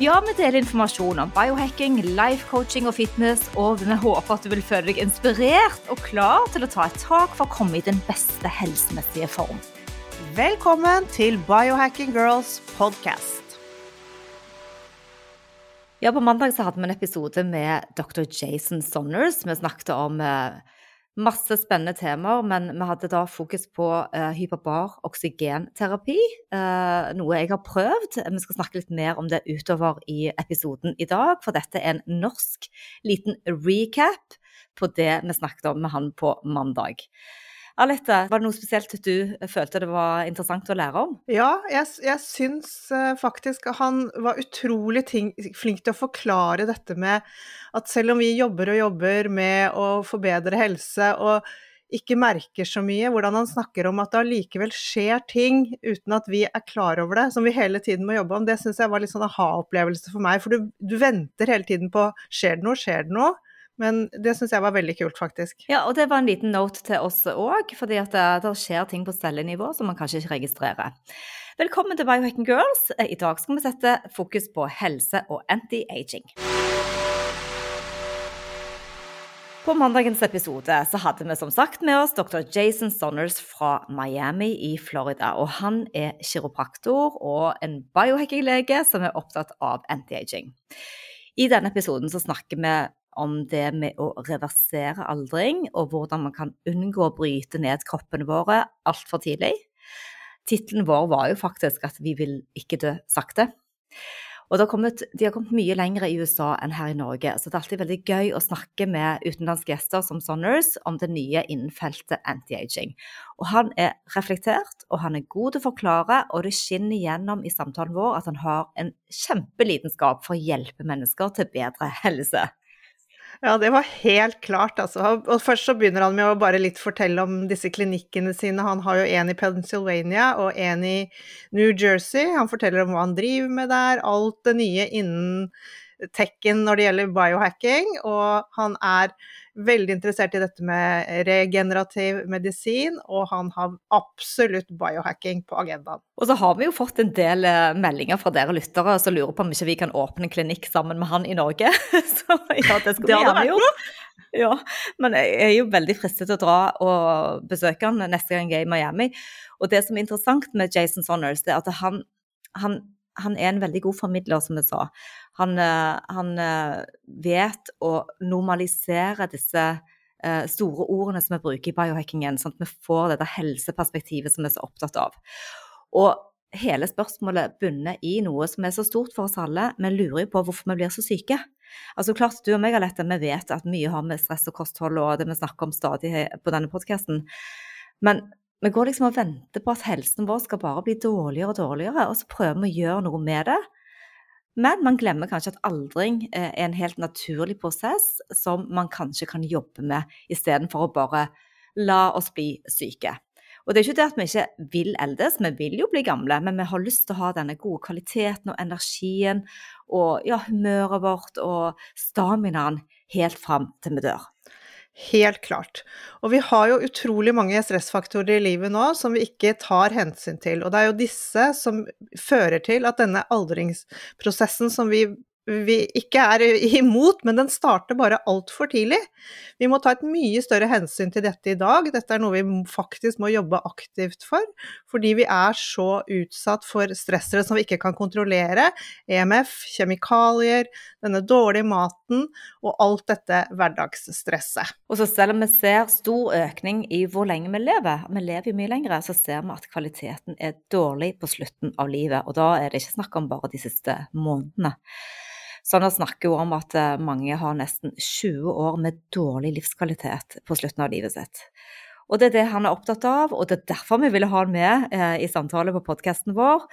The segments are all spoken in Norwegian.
Ja, vi deler informasjon om biohacking, life coaching og fitness, og vi håper at du vil føle deg inspirert og klar til å ta et tak for å komme i den beste helsemessige form. Velkommen til Biohacking Girls podcast. Ja, På mandag så hadde vi en episode med dr. Jason Sonners. Vi snakket om eh, masse spennende temaer, men vi hadde da fokus på uh, hyperbar oksygenterapi. Uh, noe jeg har prøvd. Vi skal snakke litt mer om det utover i episoden i dag, for dette er en norsk liten recap på det vi snakket om med han på mandag. Alette, var det noe spesielt du følte det var interessant å lære om? Ja, jeg, jeg syns eh, faktisk han var utrolig ting, flink til å forklare dette med at selv om vi jobber og jobber med å forbedre helse og ikke merker så mye, hvordan han snakker om at det allikevel skjer ting uten at vi er klar over det, som vi hele tiden må jobbe om, det syns jeg var litt sånn aha-opplevelse for meg. For du, du venter hele tiden på skjer det noe, skjer det noe? Men det syns jeg var veldig kult, faktisk. Ja, og det var en liten note til oss òg, fordi at det, det, skjer ting på cellenivå som man kanskje ikke registrerer. Velkommen til Biohacking Girls. I dag skal vi sette fokus på helse og anti-aging. På mandagens episode så hadde vi som sagt med oss dr. Jason Sonners fra Miami i Florida. og Han er kiropraktor og en biohacking-lege som er opptatt av anti-aging. I denne episoden så snakker vi om det med å reversere aldring, og hvordan man kan unngå å bryte ned kroppene våre altfor tidlig. Tittelen vår var jo faktisk at vi vil ikke dø sakte. Og har kommet, de har kommet mye lenger i USA enn her i Norge, så det er alltid veldig gøy å snakke med utenlandske gjester som Sonners om det nye innenfeltet anti-aging. Og han er reflektert, og han er god til å forklare, og det skinner gjennom i samtalen vår at han har en kjempelidenskap for å hjelpe mennesker til bedre helse. Ja, det var helt klart, altså. Og først så begynner han med å bare litt fortelle om disse klinikkene sine. Han har jo en i Pennsylvania og en i New Jersey. Han forteller om hva han driver med der, alt det nye innen tekken når det gjelder biohacking, og han er veldig interessert i dette med regenerativ medisin, og han har absolutt biohacking på agendaen. Og så har vi jo fått en del eh, meldinger fra dere lyttere som lurer på om ikke vi kan åpne en klinikk sammen med han i Norge. Så ja, det skulle vi gjerne gjort. Ja, men jeg er jo veldig fristet til å dra og besøke han neste gang jeg er i Miami. Og det som er interessant med Jason Sonners, det er at han, han, han er en veldig god formidler, som jeg sa. Han, eh, han eh, vet å normalisere disse eh, store ordene som vi bruker i biohackingen, sånn at vi får dette helseperspektivet som vi er så opptatt av. Og hele spørsmålet bunner i noe som er så stort for oss alle. Vi lurer jo på hvorfor vi blir så syke. Altså klart, Du og meg Alette, vi vet at mye har med stress og kosthold og det vi snakker om stadig på denne podkasten. Men vi går liksom og venter på at helsen vår skal bare bli dårligere og dårligere, og så prøver vi å gjøre noe med det. Men man glemmer kanskje at aldring eh, er en helt naturlig prosess som man kanskje kan jobbe med, istedenfor å bare la oss bli syke. Og det er ikke det at vi ikke vil eldes, vi vil jo bli gamle, men vi har lyst til å ha denne gode kvaliteten og energien og ja, humøret vårt og staminaen helt fram til vi dør. Helt klart. Og vi har jo utrolig mange stressfaktorer i livet nå som vi ikke tar hensyn til. Og det er jo disse som fører til at denne aldringsprosessen som vi vi ikke er imot, men den starter bare altfor tidlig. Vi må ta et mye større hensyn til dette i dag. Dette er noe vi faktisk må jobbe aktivt for, fordi vi er så utsatt for stressere som vi ikke kan kontrollere. EMF, kjemikalier, denne dårlige maten og alt dette hverdagsstresset. Og så selv om vi ser stor økning i hvor lenge vi lever, vi lever jo mye lenger, så ser vi at kvaliteten er dårlig på slutten av livet. Og da er det ikke snakk om bare de siste månedene. Sanner snakker jo om at eh, mange har nesten 20 år med dårlig livskvalitet på slutten av livet sitt. Og det er det han er opptatt av, og det er derfor vi ville ha han med eh, i samtale på podkasten vår.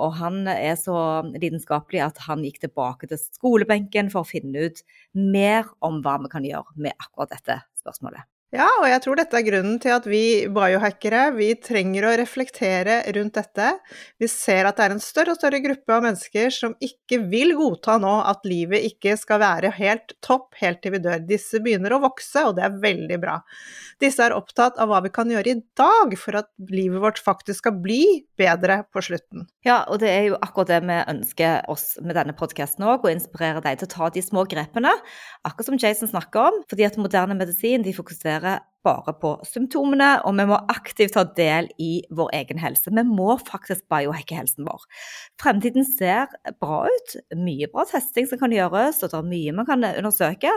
Og han er så lidenskapelig at han gikk tilbake til skolebenken for å finne ut mer om hva vi kan gjøre med akkurat dette spørsmålet. Ja, og jeg tror dette er grunnen til at vi biohackere vi trenger å reflektere rundt dette. Vi ser at det er en større og større gruppe av mennesker som ikke vil godta nå at livet ikke skal være helt topp helt til vi dør. Disse begynner å vokse, og det er veldig bra. Disse er opptatt av hva vi kan gjøre i dag for at livet vårt faktisk skal bli bedre på slutten. Ja, og det er jo akkurat det vi ønsker oss med denne podkasten òg, å inspirere deg til å ta de små grepene, akkurat som Jason snakker om, fordi at moderne medisin de fokuserer fokusere bare på symptomene, og vi må aktivt ta del i vår egen helse. Vi må faktisk biohacke helsen vår. Fremtiden ser bra ut. Mye bra testing som kan gjøres, og det er mye man kan undersøke.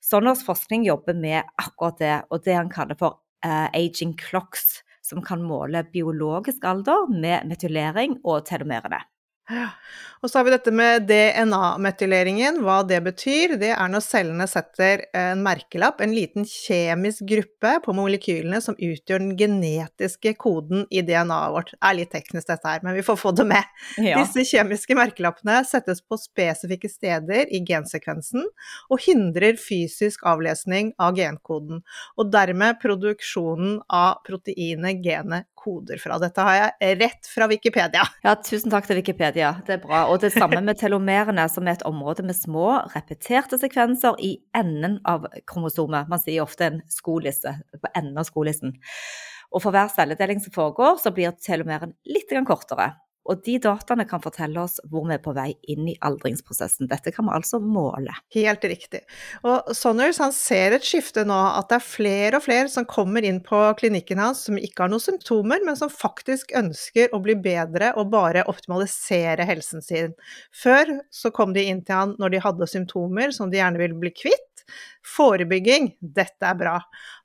Sonners forskning jobber med akkurat det, og det han kaller for uh, aging clocks, som kan måle biologisk alder med metylering og telomerene. Ja. Og så har vi dette med DNA-metyleringen. Hva det betyr, det er når cellene setter en merkelapp, en liten kjemisk gruppe på molekylene som utgjør den genetiske koden i DNA-et vårt. Det er litt teknisk dette her, men vi får få det med. Ja. Disse kjemiske merkelappene settes på spesifikke steder i gensekvensen og hindrer fysisk avlesning av genkoden, og dermed produksjonen av proteinet genet koder fra. Dette har jeg rett fra Wikipedia. Ja, tusen takk til Wikipedia. Det er bra. Og det samme med telomerene, som er et område med små, repeterte sekvenser i enden av kromosomet. Man sier ofte en skolisse på enden av skolissen. Og for hver celledeling som foregår, så blir telomeren litt kortere. Og de dataene kan fortelle oss hvor vi er på vei inn i aldringsprosessen. Dette kan vi altså måle. Helt riktig. Og Sonners han ser et skifte nå, at det er flere og flere som kommer inn på klinikken hans som ikke har noen symptomer, men som faktisk ønsker å bli bedre og bare optimalisere helsen sin. Før så kom de inn til han når de hadde symptomer som de gjerne ville bli kvitt. Forebygging, dette er bra.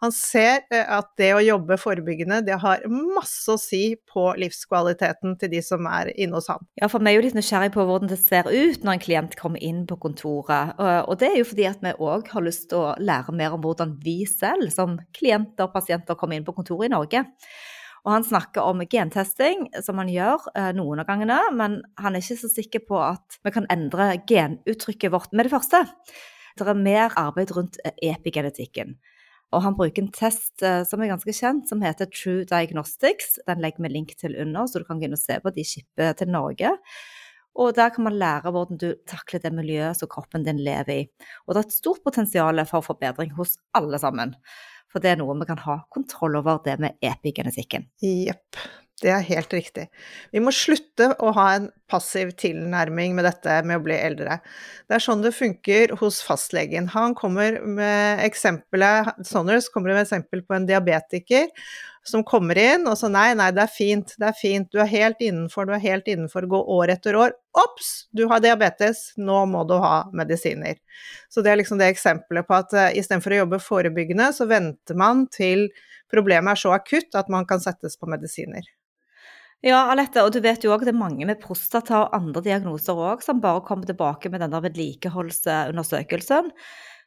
Han ser eh, at det å jobbe forebyggende, det har masse å si på livskvaliteten til de som er inne hos han. Ja, for vi er jo litt nysgjerrig på hvordan det ser ut når en klient kommer inn på kontoret. Og det er jo fordi at vi òg har lyst til å lære mer om hvordan vi selv som klienter og pasienter kommer inn på kontoret i Norge. Og han snakker om gentesting, som han gjør eh, noen av gangene, men han er ikke så sikker på at vi kan endre genuttrykket vårt med det første. Det er mer arbeid rundt eh, epigenetikken. Og han bruker en test uh, som er ganske kjent, som heter True Diagnostics. Den legger vi link til under, så du kan gå inn og se på. De skipper til Norge. Og der kan man lære hvordan du takler det miljøet som kroppen din lever i. Og det er et stort potensial for forbedring hos alle sammen. For det er noe vi kan ha kontroll over, det med epigenetikken. Jepp. Det er helt riktig. Vi må slutte å ha en passiv tilnærming med dette med å bli eldre. Det er sånn det funker hos fastlegen. Han kommer med eksempelet Sonners kommer med eksempel på en diabetiker som kommer inn og så nei, nei, det er fint, det er fint, du er helt innenfor, du er helt innenfor, gå år etter år. Ops, du har diabetes, nå må du ha medisiner. Så det er liksom det eksempelet på at uh, istedenfor å jobbe forebyggende, så venter man til problemet er så akutt at man kan settes på medisiner. Ja, Alette, og du vet jo òg det er mange med prostata og andre diagnoser òg som bare kommer tilbake med den der vedlikeholdsundersøkelsen.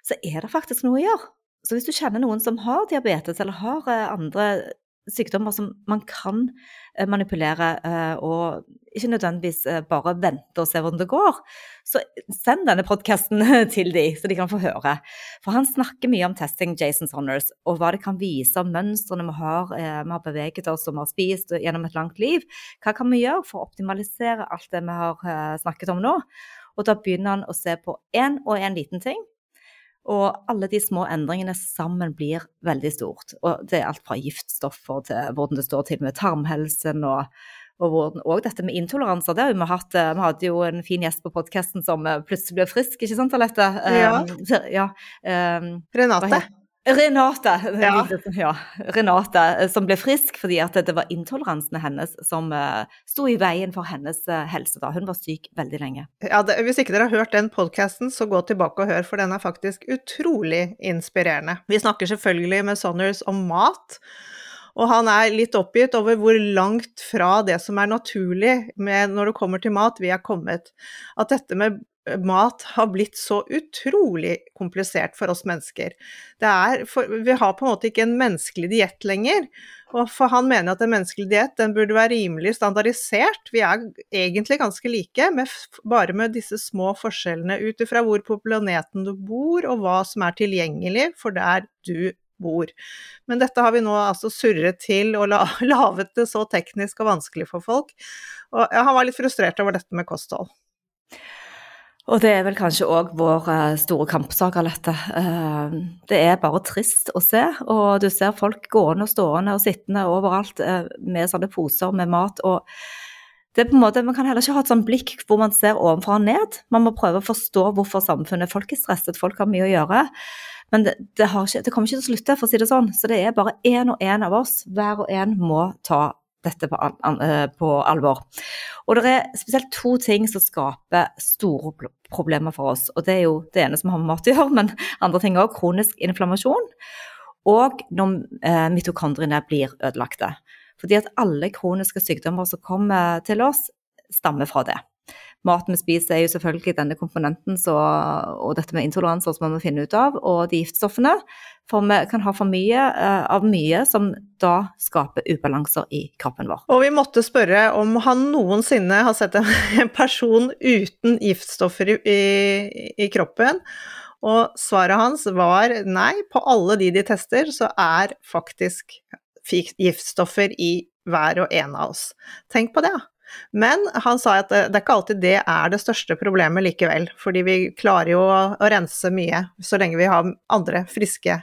Så er det faktisk noe å gjøre. Så hvis du kjenner noen som har diabetes eller har eh, andre sykdommer som man kan eh, manipulere, eh, og ikke nødvendigvis eh, bare vente og se hvordan det går, så send denne podkasten til dem, så de kan få høre. For han snakker mye om testing Jason Sonners, og hva det kan vise om mønstrene vi har, vi har beveget oss og vi har spist gjennom et langt liv. Hva kan vi gjøre for å optimalisere alt det vi har snakket om nå? Og da begynner han å se på én og én liten ting og alle de små endringene sammen blir veldig stort. Og det er alt fra giftstoffer til hvordan det står til med tarmhelsen og, og, og dette med intoleranser, det har vi hatt. Eh, vi hadde jo en fin gjest på podkasten som eh, plutselig ble frisk, ikke sant Alette? Ja. Um, ja um, Renate. Renate, ja. ja. Renate, eh, som ble frisk fordi at det var intoleransene hennes som uh, sto i veien for hennes uh, helse. da. Hun var syk veldig lenge. Ja, det, Hvis ikke dere har hørt den podkasten, så gå tilbake og hør, for den er faktisk utrolig inspirerende. Vi snakker selvfølgelig med Sonners om mat. Og han er litt oppgitt over hvor langt fra det som er naturlig når det kommer til mat, vi er kommet. At dette med mat har blitt så utrolig komplisert for oss mennesker. For, vi har på en måte ikke en menneskelig diett lenger. Og for han mener at en menneskelig diett burde være rimelig standardisert. Vi er egentlig ganske like, med, bare med disse små forskjellene ut ifra hvor på planeten du bor, og hva som er tilgjengelig for der du bor. Men dette har vi nå altså surret til og la, laget det så teknisk og vanskelig for folk. Og han var litt frustrert over dette med kosthold. Og det er vel kanskje òg vår uh, store kampsak av dette. Uh, det er bare trist å se. Og du ser folk gående og stående og sittende overalt uh, med sånne poser med mat. og det er på en måte, Man kan heller ikke ha et sånt blikk hvor man ser ovenfra og ned. Man må prøve å forstå hvorfor samfunnet Folk er stresset, folk har mye å gjøre. Men det, det, ikke, det, kommer ikke til å slutte, for å si det sånn. Så det er bare én og én av oss, hver og en må ta dette på, eh, på, alvor. Og det er spesielt to ting som skaper store problemer for oss. Og det er jo det ene som har med mat å gjøre, men andre ting òg. Kronisk inflammasjon. Og når eh, mitokondriene blir ødelagte. Fordi at alle kroniske sykdommer som kommer til oss, stammer fra det maten vi spiser er jo selvfølgelig denne komponenten så, og dette med intoleranser som vi må finne ut av, og de giftstoffene. For vi kan ha for mye uh, av mye som da skaper ubalanser i kroppen vår. Og vi måtte spørre om han noensinne har sett en person uten giftstoffer i, i, i kroppen. Og svaret hans var nei, på alle de de tester, så er faktisk giftstoffer i hver og en av oss. Tenk på det. Men han sa at det, det er ikke alltid det er det største problemet likevel, fordi vi klarer jo å, rense mye så lenge vi har andre friske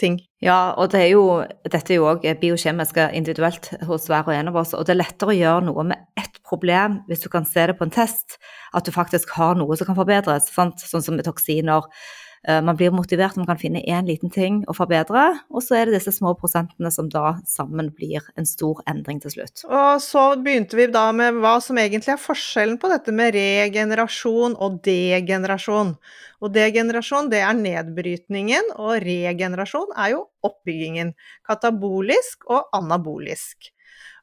ting. Ja, og det er jo, dette er jo òg biokjemisk individuelt hos hver og en av oss. Og det er lettere å gjøre noe med ett problem hvis du kan se det på en test, at du faktisk har noe som kan forbedres. Sant? Sånn som med toksiner Eh, man blir motivert, man kan finne én liten ting å forbedre, og så er det disse små prosentene som da sammen blir en stor endring til slutt. Og så begynte vi da med hva som egentlig er forskjellen på dette med regenerasjon og degenerasjon. Og degenerasjon det er nedbrytningen, og regenerasjon er jo oppbyggingen. Katabolisk og anabolisk.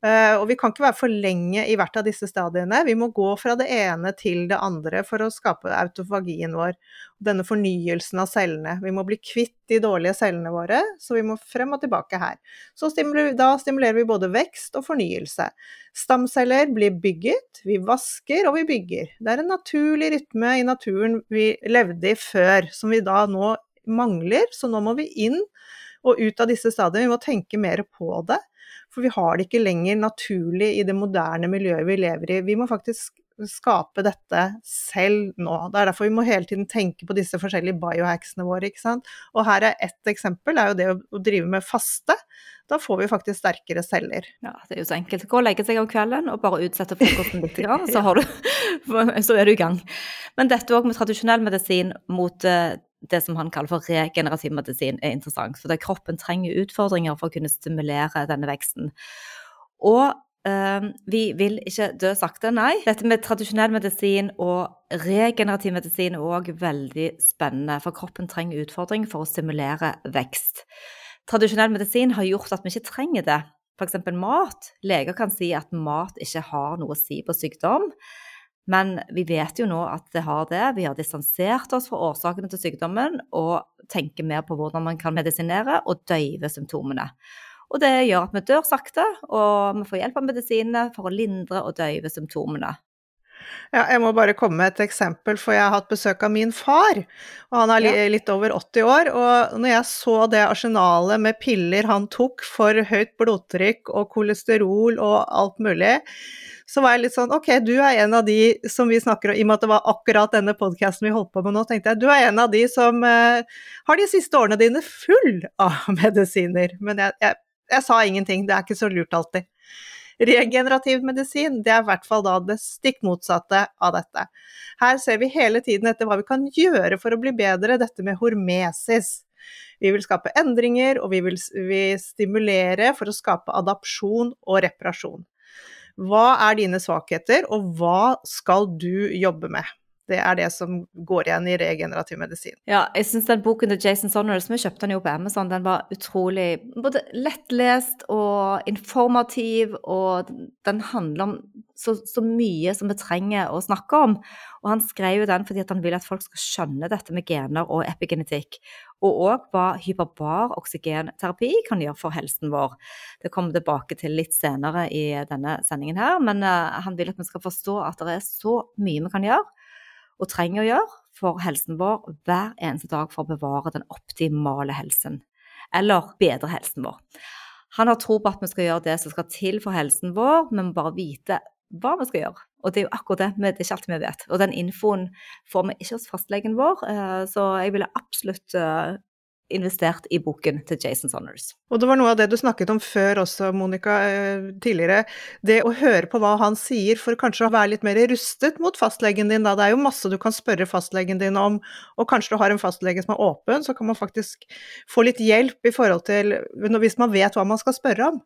Eh, og vi kan ikke være for lenge i hvert av disse stadiene. Vi må gå fra det ene til det andre for å skape autofagien vår. Denne fornyelsen av cellene. Vi må bli kvitt de dårlige cellene våre, så vi må frem og tilbake her. Så da stimulerer vi både vekst og fornyelse. Stamceller blir bygget, vi vasker og vi bygger. Det er en naturlig rytme i naturen vi levde i før, som vi da nå mangler. Så nå må vi inn og ut av disse stadiene. Vi må tenke mer på det. For vi har det ikke lenger naturlig i det moderne miljøet vi lever i. Vi må faktisk skape dette selv nå. Det er derfor vi må hele tiden tenke på disse forskjellige biohacksene våre. ikke sant? Og her er ett eksempel, er jo det å drive med faste. Da får vi faktisk sterkere celler. Ja, det er jo så enkelt. Gå og legge seg om kvelden og bare utsette frokosten litt, så, du, så er du i gang. Men dette òg med tradisjonell medisin mot eh, det som han kaller for regenerativ medisin, er interessant. For kroppen trenger utfordringer for å kunne stimulere denne veksten. Og øh, vi vil ikke dø sakte, nei. Dette med tradisjonell medisin og regenerativ medisin er òg veldig spennende, for kroppen trenger utfordring for å stimulere vekst. Tradisjonell medisin har gjort at vi ikke trenger det. F.eks. mat. Leger kan si at mat ikke har noe å si på sykdom. Men vi vet jo nå at det har det. Vi har distansert oss fra årsakene til sykdommen og tenker mer på hvordan man kan medisinere og døyve symptomene. Og det gjør at vi dør sakte, og vi får hjelp av medisinene for å lindre og døyve symptomene. Ja, jeg må bare komme med et eksempel, for jeg har hatt besøk av min far. Og han er ja. litt over 80 år. Og når jeg så det arsenalet med piller han tok for høyt blodtrykk og kolesterol og alt mulig, så var jeg litt sånn Ok, du er en av de som vi snakker om, i og med at det var akkurat denne podkasten vi holdt på med nå, tenkte jeg du er en av de som eh, har de siste årene dine full av medisiner. Men jeg, jeg, jeg, sa ingenting, det er ikke så lurt alltid. Regenerativ medisin det er i hvert fall da det stikk motsatte av dette. Her ser vi hele tiden etter hva vi kan gjøre for å bli bedre, dette med hormesis. Vi vil skape endringer, og vi vil vi stimulere for å skape adapsjon og reparasjon. Hva er dine svakheter, og hva skal du jobbe med? Det er det som går igjen i regenerativ medisin. Ja, jeg syns den boken til Jason Sonners, vi kjøpte den jo på Amazon, den var utrolig både lettlest og informativ, og den handler om så, så, mye som vi trenger å snakke om. Og han skrev jo den fordi han vil at folk skal skjønne dette med gener og epigenetikk, og òg hva hyperbar oksygenterapi kan gjøre for helsen vår. Det kommer vi tilbake til litt senere i denne sendingen her, men uh, han vil at vi skal forstå at det er så mye vi kan gjøre og trenger å gjøre for helsen vår hver eneste dag for å bevare den optimale helsen, eller bedre helsen vår. Han har tro på at vi skal gjøre det som skal til for helsen vår, må bare vite hva vi skal gjøre. Og det er jo akkurat det, det er ikke alltid vi vet. Og den infoen får vi ikke hos fastlegen vår, eh, så jeg ville absolutt eh, investert i boken til Jason Sonners. Og det var noe av det du snakket om før også, Monica, eh, tidligere. Det å høre på hva han sier for kanskje å være litt mer rustet mot fastlegen din, da. Det er jo masse du kan spørre fastlegen din om, og kanskje du har en fastlege som er åpen, så kan man faktisk få litt hjelp i forhold til Hvis man vet hva man skal spørre om.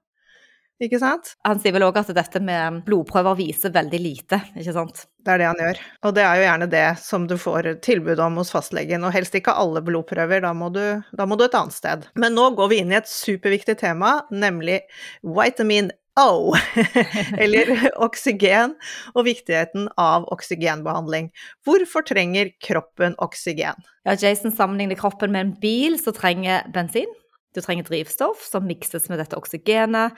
Ikke sant? Han sier vel òg at dette med blodprøver viser veldig lite, ikke sant? Det er det han gjør. Og det er jo gjerne det som du får tilbud om hos fastlegen, og helst ikke alle blodprøver, da må du, da må du et annet sted. Men nå går vi inn i et superviktig tema, nemlig vitamin O, eller oksygen, og viktigheten av oksygenbehandling. Hvorfor trenger kroppen oksygen? Ja, Jason sammenligner kroppen med en bil som trenger bensin. Du trenger drivstoff som mikses med dette oksygenet,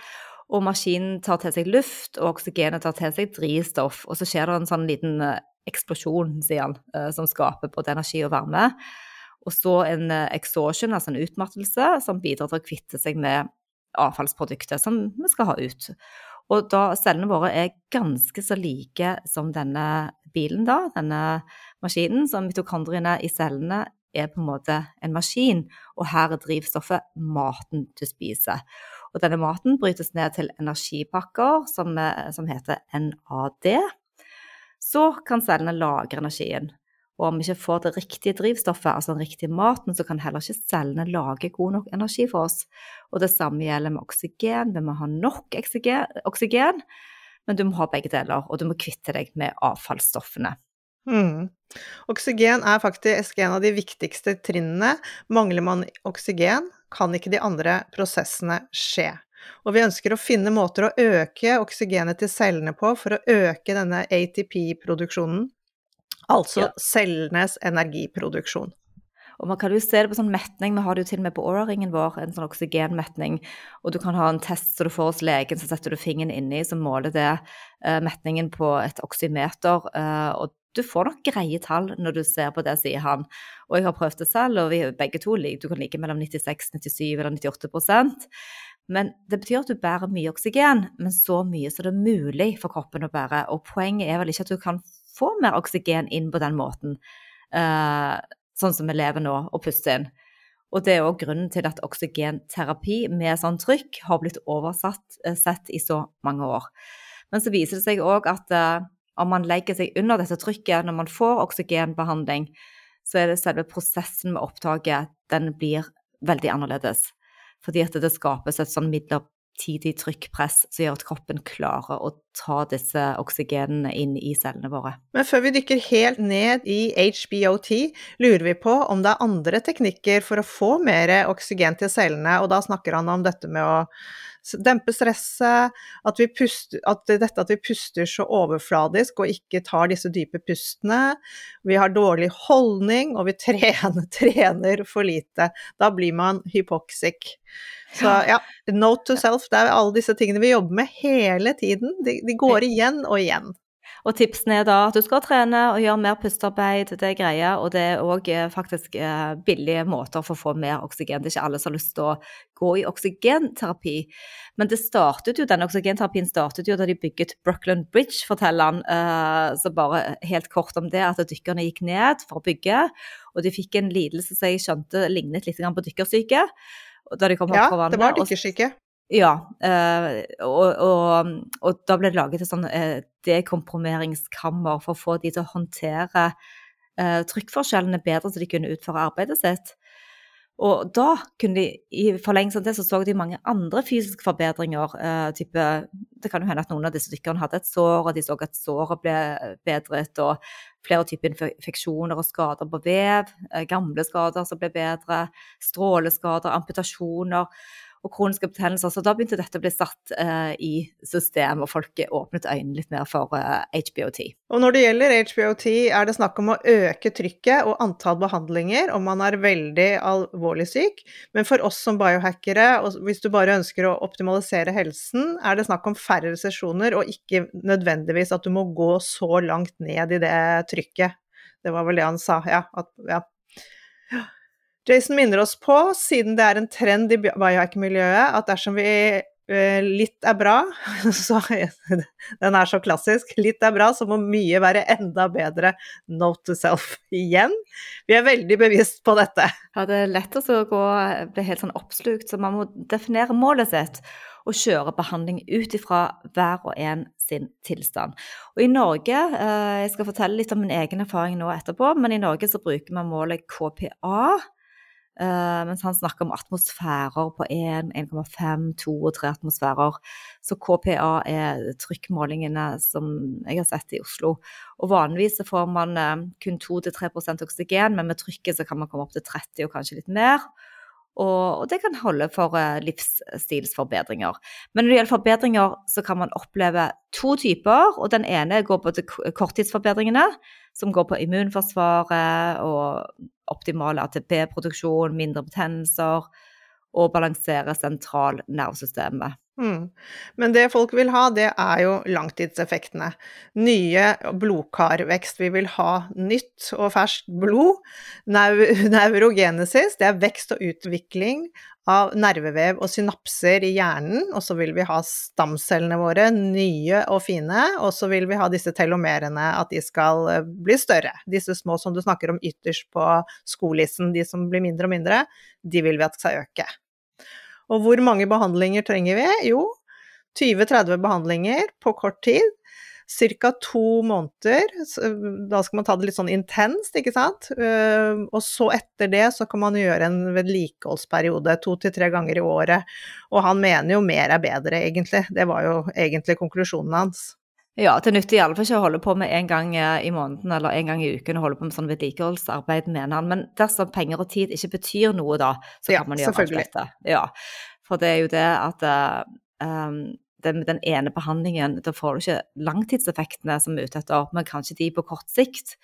og maskinen tar til seg luft, og oksygenet tar til seg drivstoff. Og så skjer det en sånn liten eh, eksplosjon, sier han, eh, som skaper både energi og varme. Og så en eh, exhaustion, altså en utmattelse, som bidrar til å kvitte seg med avfallsproduktet som vi skal ha ut. Og da cellene våre er ganske så like som denne bilen, da, denne maskinen, så mitokondriene i cellene er på en måte en maskin, og her er drivstoffet maten du spiser. Og denne maten brytes ned til energipakker som, eh, som heter NAD. Så kan cellene lagre energien. Og om vi ikke får det riktige drivstoffet, altså den riktige maten, så kan heller ikke cellene lage god nok energi for oss. Og det samme gjelder med oksygen. Vi må ha nok oksygen, men du må ha begge deler, og du må kvitte deg med avfallsstoffene. Mm. Oksygen er faktisk en av de viktigste trinnene. Mangler man oksygen, kan ikke de andre prosessene skje. Og vi ønsker å finne måter å øke oksygenet til cellene på for å øke denne ATP-produksjonen, altså ja. cellenes energiproduksjon. Og man kan jo se det på sånn metning, vi har det jo til og med på Aura-ringen vår, en sånn oksygenmetning. Og du kan ha en test så du får hos legen, så setter du fingeren inni, så måler det uh, metningen på et oksymeter. Uh, og du får nok greie tall når du ser på det, sier han. Og jeg har prøvd det selv, og vi begge to du kan like mellom 96, 97 eller 98% Men det betyr at du bærer mye oksygen, men så mye som det er mulig for kroppen å bære. Og poenget er vel ikke at du kan få mer oksygen inn på den måten, uh, sånn som vi lever nå, og puste inn. Og det er òg grunnen til at oksygenterapi med sånn trykk har blitt oversatt uh, sett i så mange år. Men så viser det seg òg at uh, om man legger seg under dette trykket når man får oksygenbehandling, så er det selve prosessen med opptaket den blir veldig annerledes. Fordi at det skapes et sånn midlertidig trykkpress som gjør at kroppen klarer å ta disse oksygenene inn i cellene våre. Men før vi dykker helt ned i HBOT, lurer vi på om det er andre teknikker for å få mer oksygen til cellene, og da snakker han om dette med å dempe stresset, at, puster, at dette at vi puster så overfladisk og ikke tar disse dype pustene. Vi har dårlig holdning, og vi trener, trener for lite. Da blir man hypoxic. Så ja, note to self, det er alle disse tingene vi jobber med hele tiden. De, de går igjen og igjen. Og tipsene er da at du skal trene og gjøre mer pustearbeid, det er greia. Og det er òg eh, faktisk eh, billige måter for å få mer oksygen. Det er ikke alle som har lyst til å gå i oksygenterapi. Men det startet jo, denne oksygenterapien startet jo da de bygget Brooklyn Bridge, forteller han. Eh, så bare helt kort om det, at dykkerne gikk ned for å bygge. Og de fikk en lidelse som jeg skjønte lignet litt på dykkersyke. Da de kom opp ja, fra vannet. Ja, det var dykkersyke. Ja, eh, og, og, og, da ble det laget et sånn eh, dekompromeringskammer for å få de til å håndtere eh, trykkforskjellene bedre, så de kunne utføre arbeidet sitt. Og da kunne de, i forlengelsen av det, så så de mange andre fysiske forbedringer. Eh, type, det kan jo hende at noen av disse dykkerne hadde et sår, og de så at såret ble bedret. Og flere typer infeksjoner og skader på vev. Eh, gamle skader som ble bedre. Stråleskader, amputasjoner og kroniske betennelser. Så da begynte dette å bli satt uh, i system, og folk åpnet øynene litt mer for eh, HBOT. Og når det gjelder HBOT, er det snakk om å øke trykket og antall behandlinger om man er veldig alvorlig syk. Men for oss som biohackere, og hvis du bare ønsker å optimalisere helsen, er det snakk om færre sesjoner, og ikke nødvendigvis at du må gå så langt ned i det trykket. Det var vel det han sa, ja. At, ja. Jason minner oss på, siden det er en trend i biohack-miljøet, at dersom vi uh, litt er bra, så Den er så klassisk. Litt er bra, så må mye være enda bedre. Note to self igjen. Vi er veldig bevisst på dette. Ja, det er lett å gå, bli helt sånn oppslukt, så man må definere målet sitt og kjøre behandling ut ifra hver og en sin tilstand. Og i Norge, eh, Jeg skal fortelle litt om min egen erfaring nå etterpå, men i Norge så bruker vi målet KPA Uh, mens han snakker om atmosfærer på 1, 1,5, 2 og 3 atmosfærer. Så KPA er trykkmålingene som jeg har sett i Oslo. Og vanligvis får man uh, kun 2-3% oksygen, men med trykket så kan man komme opp til 30 og kanskje litt mer. Og, og det kan holde for uh, livsstilsforbedringer. Men når det gjelder forbedringer, så kan man oppleve to typer. Og den ene går på korttidsforbedringene, som går på immunforsvaret og optimal ATP-produksjon, mindre betennelser og balansere sentralnervesystemet. Mm. Men det folk vil ha, det er jo langtidseffektene. Nye blodkarvekst. Vi vil ha nytt og ferskt blod. Neurogenesis, det er vekst og utvikling av nervevev og synapser i hjernen, og så vil vi ha stamcellene våre, nye og fine, og så vil vi ha disse telomerene, at de skal eh, bli større. Disse små som du snakker om ytterst på skolissen, de som blir mindre og mindre, de vil vi at skal øke. Og hvor mange behandlinger trenger vi? Jo, 20-30 behandlinger på kort tid ca. to måneder. Da skal man ta det litt sånn intenst, ikke sant. Eh, og så etter det så kan man gjøre en vedlikeholdsperiode to til tre ganger i året. Og han mener jo mer er bedre, egentlig. Det var jo egentlig konklusjonen hans. Ja, det nytter iallfall ikke å holde på med en gang eh, i måneden eller en gang i uken og holde på med sånn vedlikeholdsarbeid, mener han. Men dersom penger og tid ikke betyr noe, da, så kan ja, man gjøre alt dette. Ja, for det er jo det at um, den, den, ene behandlingen, da får du ikke langtidseffektene som er ute etter, men kanskje de på kort sikt.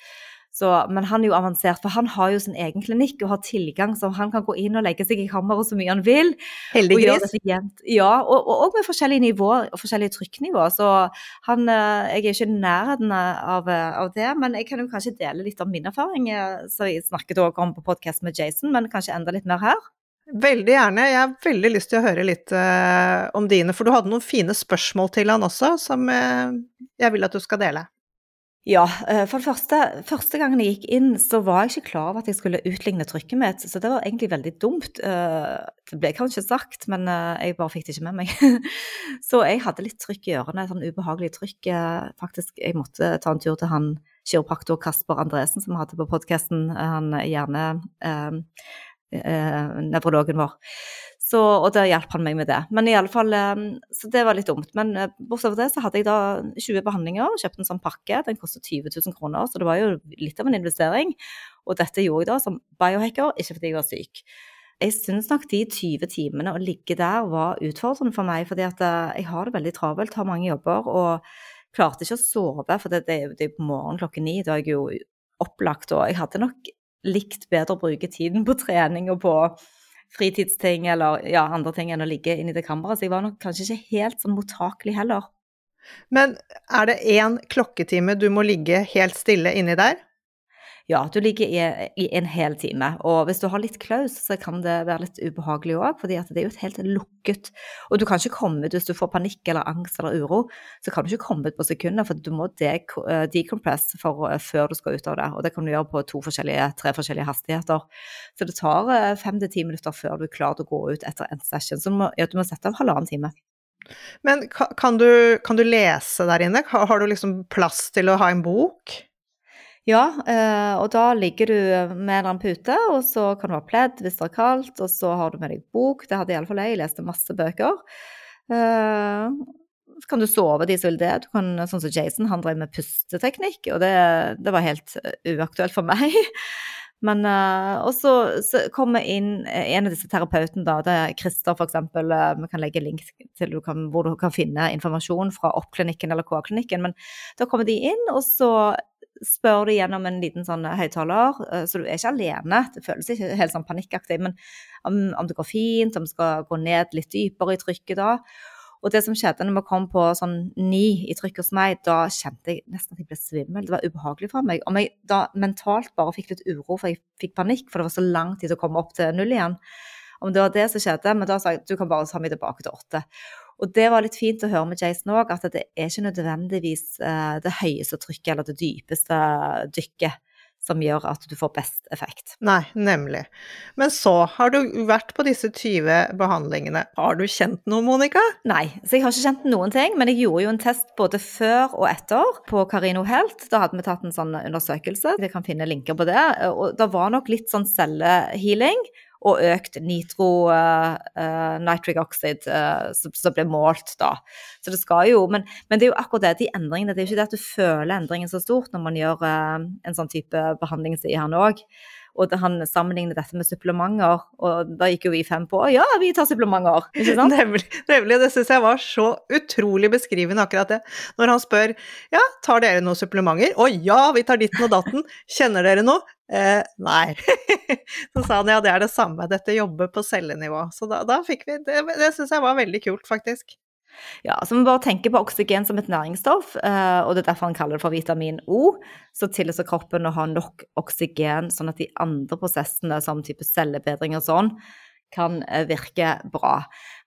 Så, men han er jo avansert, for han har jo sin egen klinikk og har tilgang, så han kan gå inn og legge seg i kammeret så mye han vil. Heldiggris. Ja, og, og, og, med forskjellige nivåer og forskjellige trykknivåer. Så han, eh, jeg er ikke i nærheten av, av, det, men jeg kan jo kanskje dele litt av min erfaring, som jeg snakket også om på podkast med Jason, men kanskje enda litt mer her. Veldig gjerne. Jeg har veldig lyst til å høre litt eh, om dine, for du hadde noen fine spørsmål til han også, som eh, jeg vil at du skal dele. Ja, uh, for det første, første gangen jeg gikk inn, så var jeg ikke klar over at jeg skulle utligne trykket mitt, så det var egentlig veldig dumt. det ble kanskje sagt, men jeg bare fikk det ikke med meg. så jeg hadde litt trykk i ørene, sånn ubehagelig trykk. faktisk, jeg måtte ta en tur til han kiropraktor Kasper Andresen som vi hadde på podkasten. Han gjerne eh, nevrologen vår. Så, og da hjalp han meg med det. Men i alle fall, eh, Så det var litt dumt. Men eh, bortsett fra det så hadde jeg da 20 behandlinger, kjøpte en sånn pakke. Den kostet 20 000 kroner, så det var jo litt av en investering. Og dette gjorde jeg da som biohacker, ikke fordi jeg var syk. Jeg syns nok de 20 timene å ligge der var utfordrende for meg, fordi at eh, jeg har det veldig travelt, har mange jobber og klarte ikke å sove, for det, det, det er på morgenen klokken ni. Da er jeg jo opplagt, og jeg hadde nok likt bedre å bruke tiden på trening og på fritidsting eller ja, andre ting enn å ligge inni det kammeret. Så jeg var nok kanskje ikke helt sånn mottakelig heller. Men er det én klokketime du må ligge helt stille inni der? Ja, du ligger i, i, en hel time. Og hvis du har litt klaus, så kan det være litt ubehagelig òg, fordi det er jo et helt lukket Og du kan ikke komme ut hvis du får panikk eller angst eller uro, så kan du ikke komme ut på sekunder, for du må eh, decompress for, eh, før du skal ut av det. Og det kan du gjøre på to forskjellige, tre forskjellige hastigheter. Så det tar eh, fem til ti minutter før du er klar til å gå ut etter en session. Så du må, ja, du må sette av halvannen time. Men kan du, kan du, lese der inne? Har du liksom plass til å ha en bok? Ja, eh, og da ligger du med en pute, og så kan du ha pledd hvis det er kaldt, og så har du med deg bok. Det hadde iallfall jeg. Jeg leste masse bøker. Eh, så kan du sove de som vil det. Du kan, sånn som Jason, han drev med pusteteknikk, og det, det var helt uaktuelt for meg. Men Og så, kommer inn en av disse terapeutene, da, det er Christer f.eks. eksempel. vi kan legge link til du kan, hvor du kan finne informasjon fra Opp-klinikken eller K-klinikken. Men da kommer de inn, og så spør de gjennom en liten sånn høyttaler, uh, så du er ikke alene. Det føles ikke helt sånn panikkaktig, men om, om det går fint, om vi skal gå ned litt dypere i trykket da. Og det som skjedde når vi kom på sånn ni i trykk hos meg, da kjente jeg nesten at jeg ble svimmel. Det var ubehagelig for meg. Om jeg da mentalt bare fikk litt uro, for jeg fikk panikk, for det var så lang tid å komme opp til null igjen. Om det var det som skjedde, men da sa jeg du kan bare ta meg tilbake til åtte. Og det var litt fint å høre med Jason òg, at det er ikke nødvendigvis uh, det høyeste trykket eller det dypeste dykket som gjør at du får best effekt. Nei, nemlig. Men så har du vært på disse 20 behandlingene. Har du kjent noe, Monica? Nei, så jeg har ikke kjent noen ting. Men jeg gjorde jo en test både før og etter på Carino Helt. Da hadde vi tatt en sånn undersøkelse. Jeg kan finne linker på det. Og det var nok litt sånn cellehealing og økt nitro uh, nitric oxide uh, som, ble målt da. Så det skal jo, men, men, det er jo akkurat det, de endringene. Det er jo ikke det at du føler endringen så stort når man gjør en sånn type behandling som i nå òg. Og han sammenligner dette med supplementer, og da gikk jo vi fem på ja, vi tar supplementer. ikke sant? Nemlig. nemlig det syns jeg var så utrolig beskrivende, akkurat det. Når han spør ja, tar dere noen supplementer? Å ja, vi tar ditten og datten. Kjenner dere noe? Eh, nei. så sa han ja, det er det samme, dette jobber på cellenivå. Så da, da fikk vi Det, det syns jeg var veldig kult, faktisk. Ja, så vi bare tenker på oksygen som et næringsstoff, eh, og det er derfor han kaller det for vitamin O. Så tillater kroppen å ha nok oksygen, sånn at de andre prosessene, som type cellebedring og sånn, kan eh, virke bra.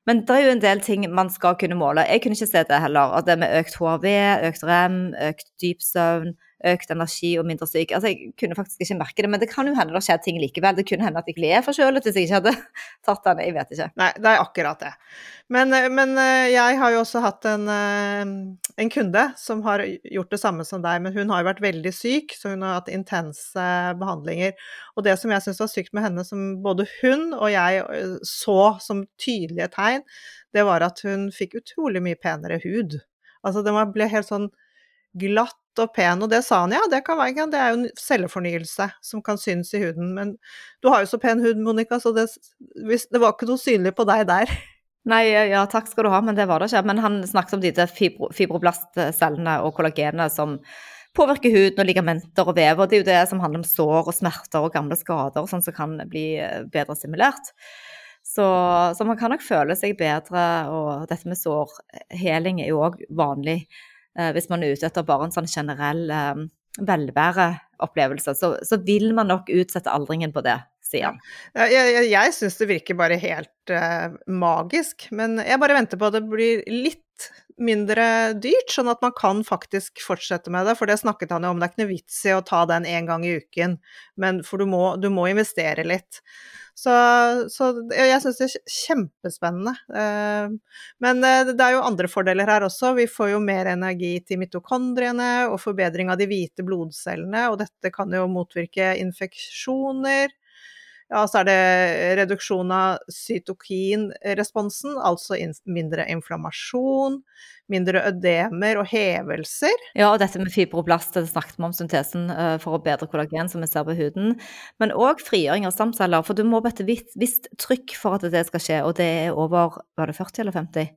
Men det er jo en del ting man skal kunne måle. Jeg kunne ikke se det heller. At det med økt HRV, økt rem, økt dyp søvn, økt energi og mindre syk. Altså, Jeg kunne faktisk ikke merke det, men det kan jo hende det skjer ting likevel. Det kunne hende at jeg ble forkjølet hvis jeg ikke hadde tatt den. Jeg vet ikke. Nei, det er akkurat det. Men, eh, men eh, jeg har jo også hatt en, eh, en, kunde som har gjort det samme som deg, men hun har jo vært veldig syk, så hun har hatt intense behandlinger. Og det som jeg syns var sykt med henne, som både hun og jeg så som tydelige tegn, det var at hun fikk utrolig mye penere hud. Altså den ble helt sånn glatt og pen, og det sa han ja, det kan være, det er jo en cellefornyelse som kan synes i huden. Men du har jo så pen hud, Monica, så det, det var ikke noe synlig på deg der. Nei, ja, takk skal du ha, men det var det ikke. Men han snakket om de fibro, fibroblastcellene og kollagenet som påvirker huden og ligamenter og vev. Og det er jo det som handler om sår og smerter og gamle skader og sånn som kan bli eh, bedre simulert. Så, så, man kan nok føle seg bedre, og dette med sårheling er jo òg vanlig hvis man er ute etter bare en sånn generell eh, velværeopplevelse, så, så vil man nok utsette aldringen på det, sier han. Jeg jeg, jeg syns det virker bare helt uh, magisk, men jeg bare venter på at det blir litt mindre dyrt, sånn at man kan faktisk fortsette med det. For det snakket han jo om, det er ikke noe vits i å ta den én gang i uken, men for du må, du må investere litt. Så, så jeg syns det er kjempespennende. Eh, men eh, det er jo andre fordeler her også. Vi får jo mer energi til mitokondriene og forbedring av de hvite blodcellene, og dette kan jo motvirke infeksjoner. Ja, så er det reduksjon av cytokinresponsen, altså mindre inflammasjon, mindre ødemer og hevelser. Ja, og dette med fibroblast, det snakket vi om syntesen uh, for å bedre kollagen, som vi ser på huden. Men òg frigjøring av stamceller, for du må på et visst trykk for at det skal skje, og det er over var det 40 eller 50?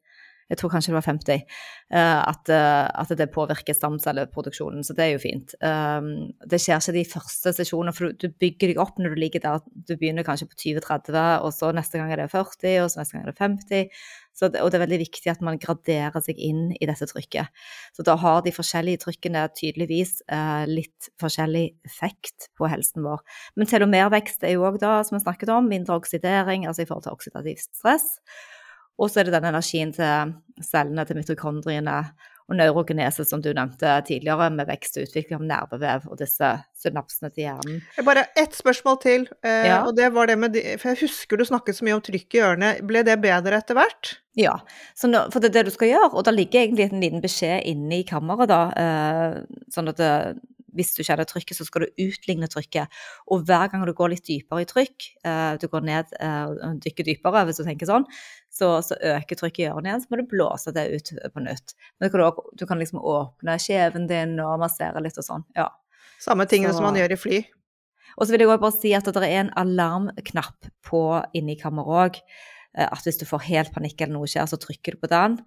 Jeg tror kanskje det var 50, at, at det påvirker stamcelleproduksjonen. Så det er jo fint. Det skjer ikke de første sesjonene, for du bygger deg opp når du ligger der. Du begynner kanskje på 20-30, og så neste gang er det 40, og så neste gang er det 50. Så det, og det er veldig viktig at man graderer seg inn i dette trykket. Så da har de forskjellige trykkene tydeligvis eh, litt forskjellig effekt på helsen vår. Men telomervekst er jo òg da, som vi snakket om, mindre oksidering, altså i forhold til oksidativt stress. Og så er det den energien til cellene, til mitokondriene, og neurogenese, som du nevnte tidligere, med vekst og utvikling av nervevev og disse synapsene til hjernen. Bare ett spørsmål til, eh, Ja. og det var det med For jeg husker du snakket så mye om trykk i ørene. Ble det bedre etter hvert? Ja, så nå, for det er det du skal gjøre, og da ligger egentlig en liten beskjed inne i kammeret, da. Eh, sånn at det, hvis du kjenner trykket, så skal du utligne trykket. Og hver gang du går litt dypere i trykk, eh, du går ned eh, og dykker dypere, hvis du tenker sånn, så, så øker trykket i ørene igjen, så må du blåse det ut på nytt. Men du du kan liksom åpne kjeven din og massere litt og sånn. Ja. Samme tingene Så- som man gjør i fly. Og så vil jeg også bare si at det er en alarmknapp på inni kammeret òg. At hvis du får helt panikk eller noe skjer, så trykker du på den.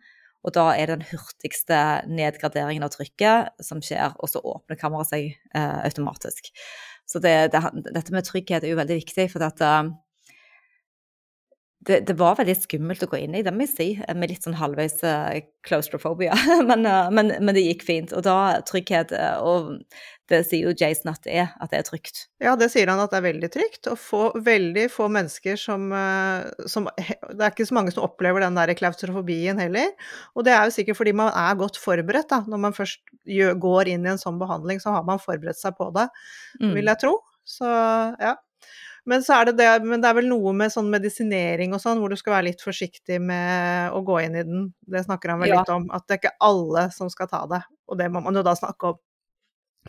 Og da er det den hurtigste nedgraderingen av trykket som skjer, og så åpner kammeret seg eh, automatisk. Så det, det, dette med trygghet er jo veldig viktig, for at, eh, det, det, var veldig skummelt å gå inn i, det må jeg si, med litt sånn halvveis uh, claustrophobia. men, uh, men, men, det gikk fint. Og da trygghet uh, Og det sier jo Jason at det er, at det er trygt. Ja, det sier han at det er veldig trygt. Og få, veldig få mennesker som, som, Det er ikke så mange som opplever den der klaustrofobien heller. Og det er jo sikkert fordi man er godt forberedt, da. Når man først gjør, går inn i en sånn behandling, så har man forberedt seg på det, mm. vil jeg tro. Så ja. Men, så er det det, men det er vel noe med sånn medisinering og sånn, hvor du skal være litt forsiktig med å gå inn i den. Det snakker han vel Ja. litt om, at det er ikke alle som skal ta det. Og det må man jo da snakke om.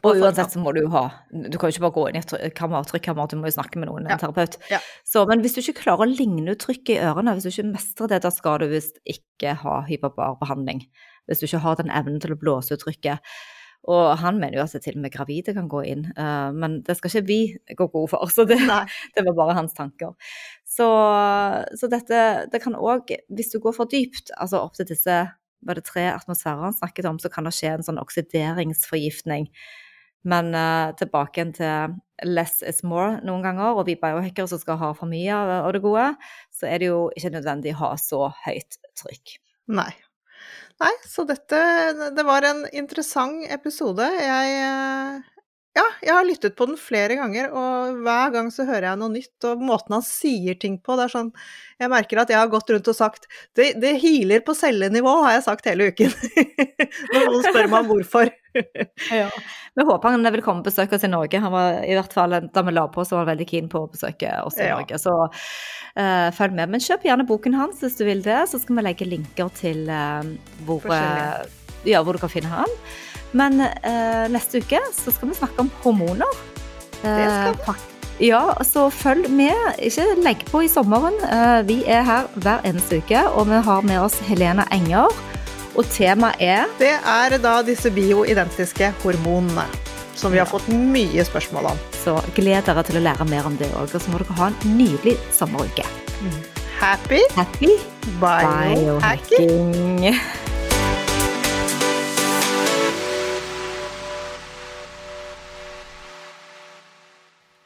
Og uansett så må du ha Du kan jo ikke bare gå inn i et kammer, trykkammer, du må jo snakke med noen, Ja. en terapeut. Ja. Så, men hvis du ikke klarer å ligne ut trykket i ørene, hvis du ikke mestrer det, da skal du visst ikke ha hyperbarbehandling. Hvis du ikke har den evnen til å blåse ut trykket. Og han mener jo at til og med gravide kan gå inn, uh, men det skal ikke vi gå god for. Så det, det var bare hans tanker. Så, så dette det kan òg, hvis du går for dypt, altså opp til disse var det tre atmosfærer han snakket om, så kan det skje en sånn oksideringsforgiftning. Men uh, tilbake igjen til less is more noen ganger, og vi biohackere som skal ha for mye av av det gode, så er det jo ikke nødvendig å ha så høyt trykk. Nei. Nei, så dette Det var en interessant episode. Jeg eh, Ja, jeg har lyttet på den flere ganger, og hver gang så hører jeg noe nytt, og måten han sier ting på, det er sånn Jeg merker at jeg har gått rundt og sagt Det, det healer på cellenivå, har jeg sagt hele uken. Når noen spør meg om hvorfor. Vi håper han vil komme og besøke oss i Norge. Han var i hvert fall, Da vi la på, så var han veldig keen på å besøke oss i Ja. Norge. Så uh, følg med. Men kjøp gjerne boken hans hvis du vil det, så skal vi legge linker til uh, hvor, uh, ja, hvor du kan finne han. Men eh, neste uke så skal vi snakke om hormoner. Det skal Eh, fak- ja, så følg med. Ikke legg på i sommeren. Eh, vi er her hver eneste uke, og vi har med oss Helena Enger. Og temaet er Det er da disse bioidentiske hormonene, som vi har fått mye spørsmål om. Så gled dere til å lære mer om det òg. Og så må dere ha en nydelig sommeruke. Happy Happy biohacking! biohacking!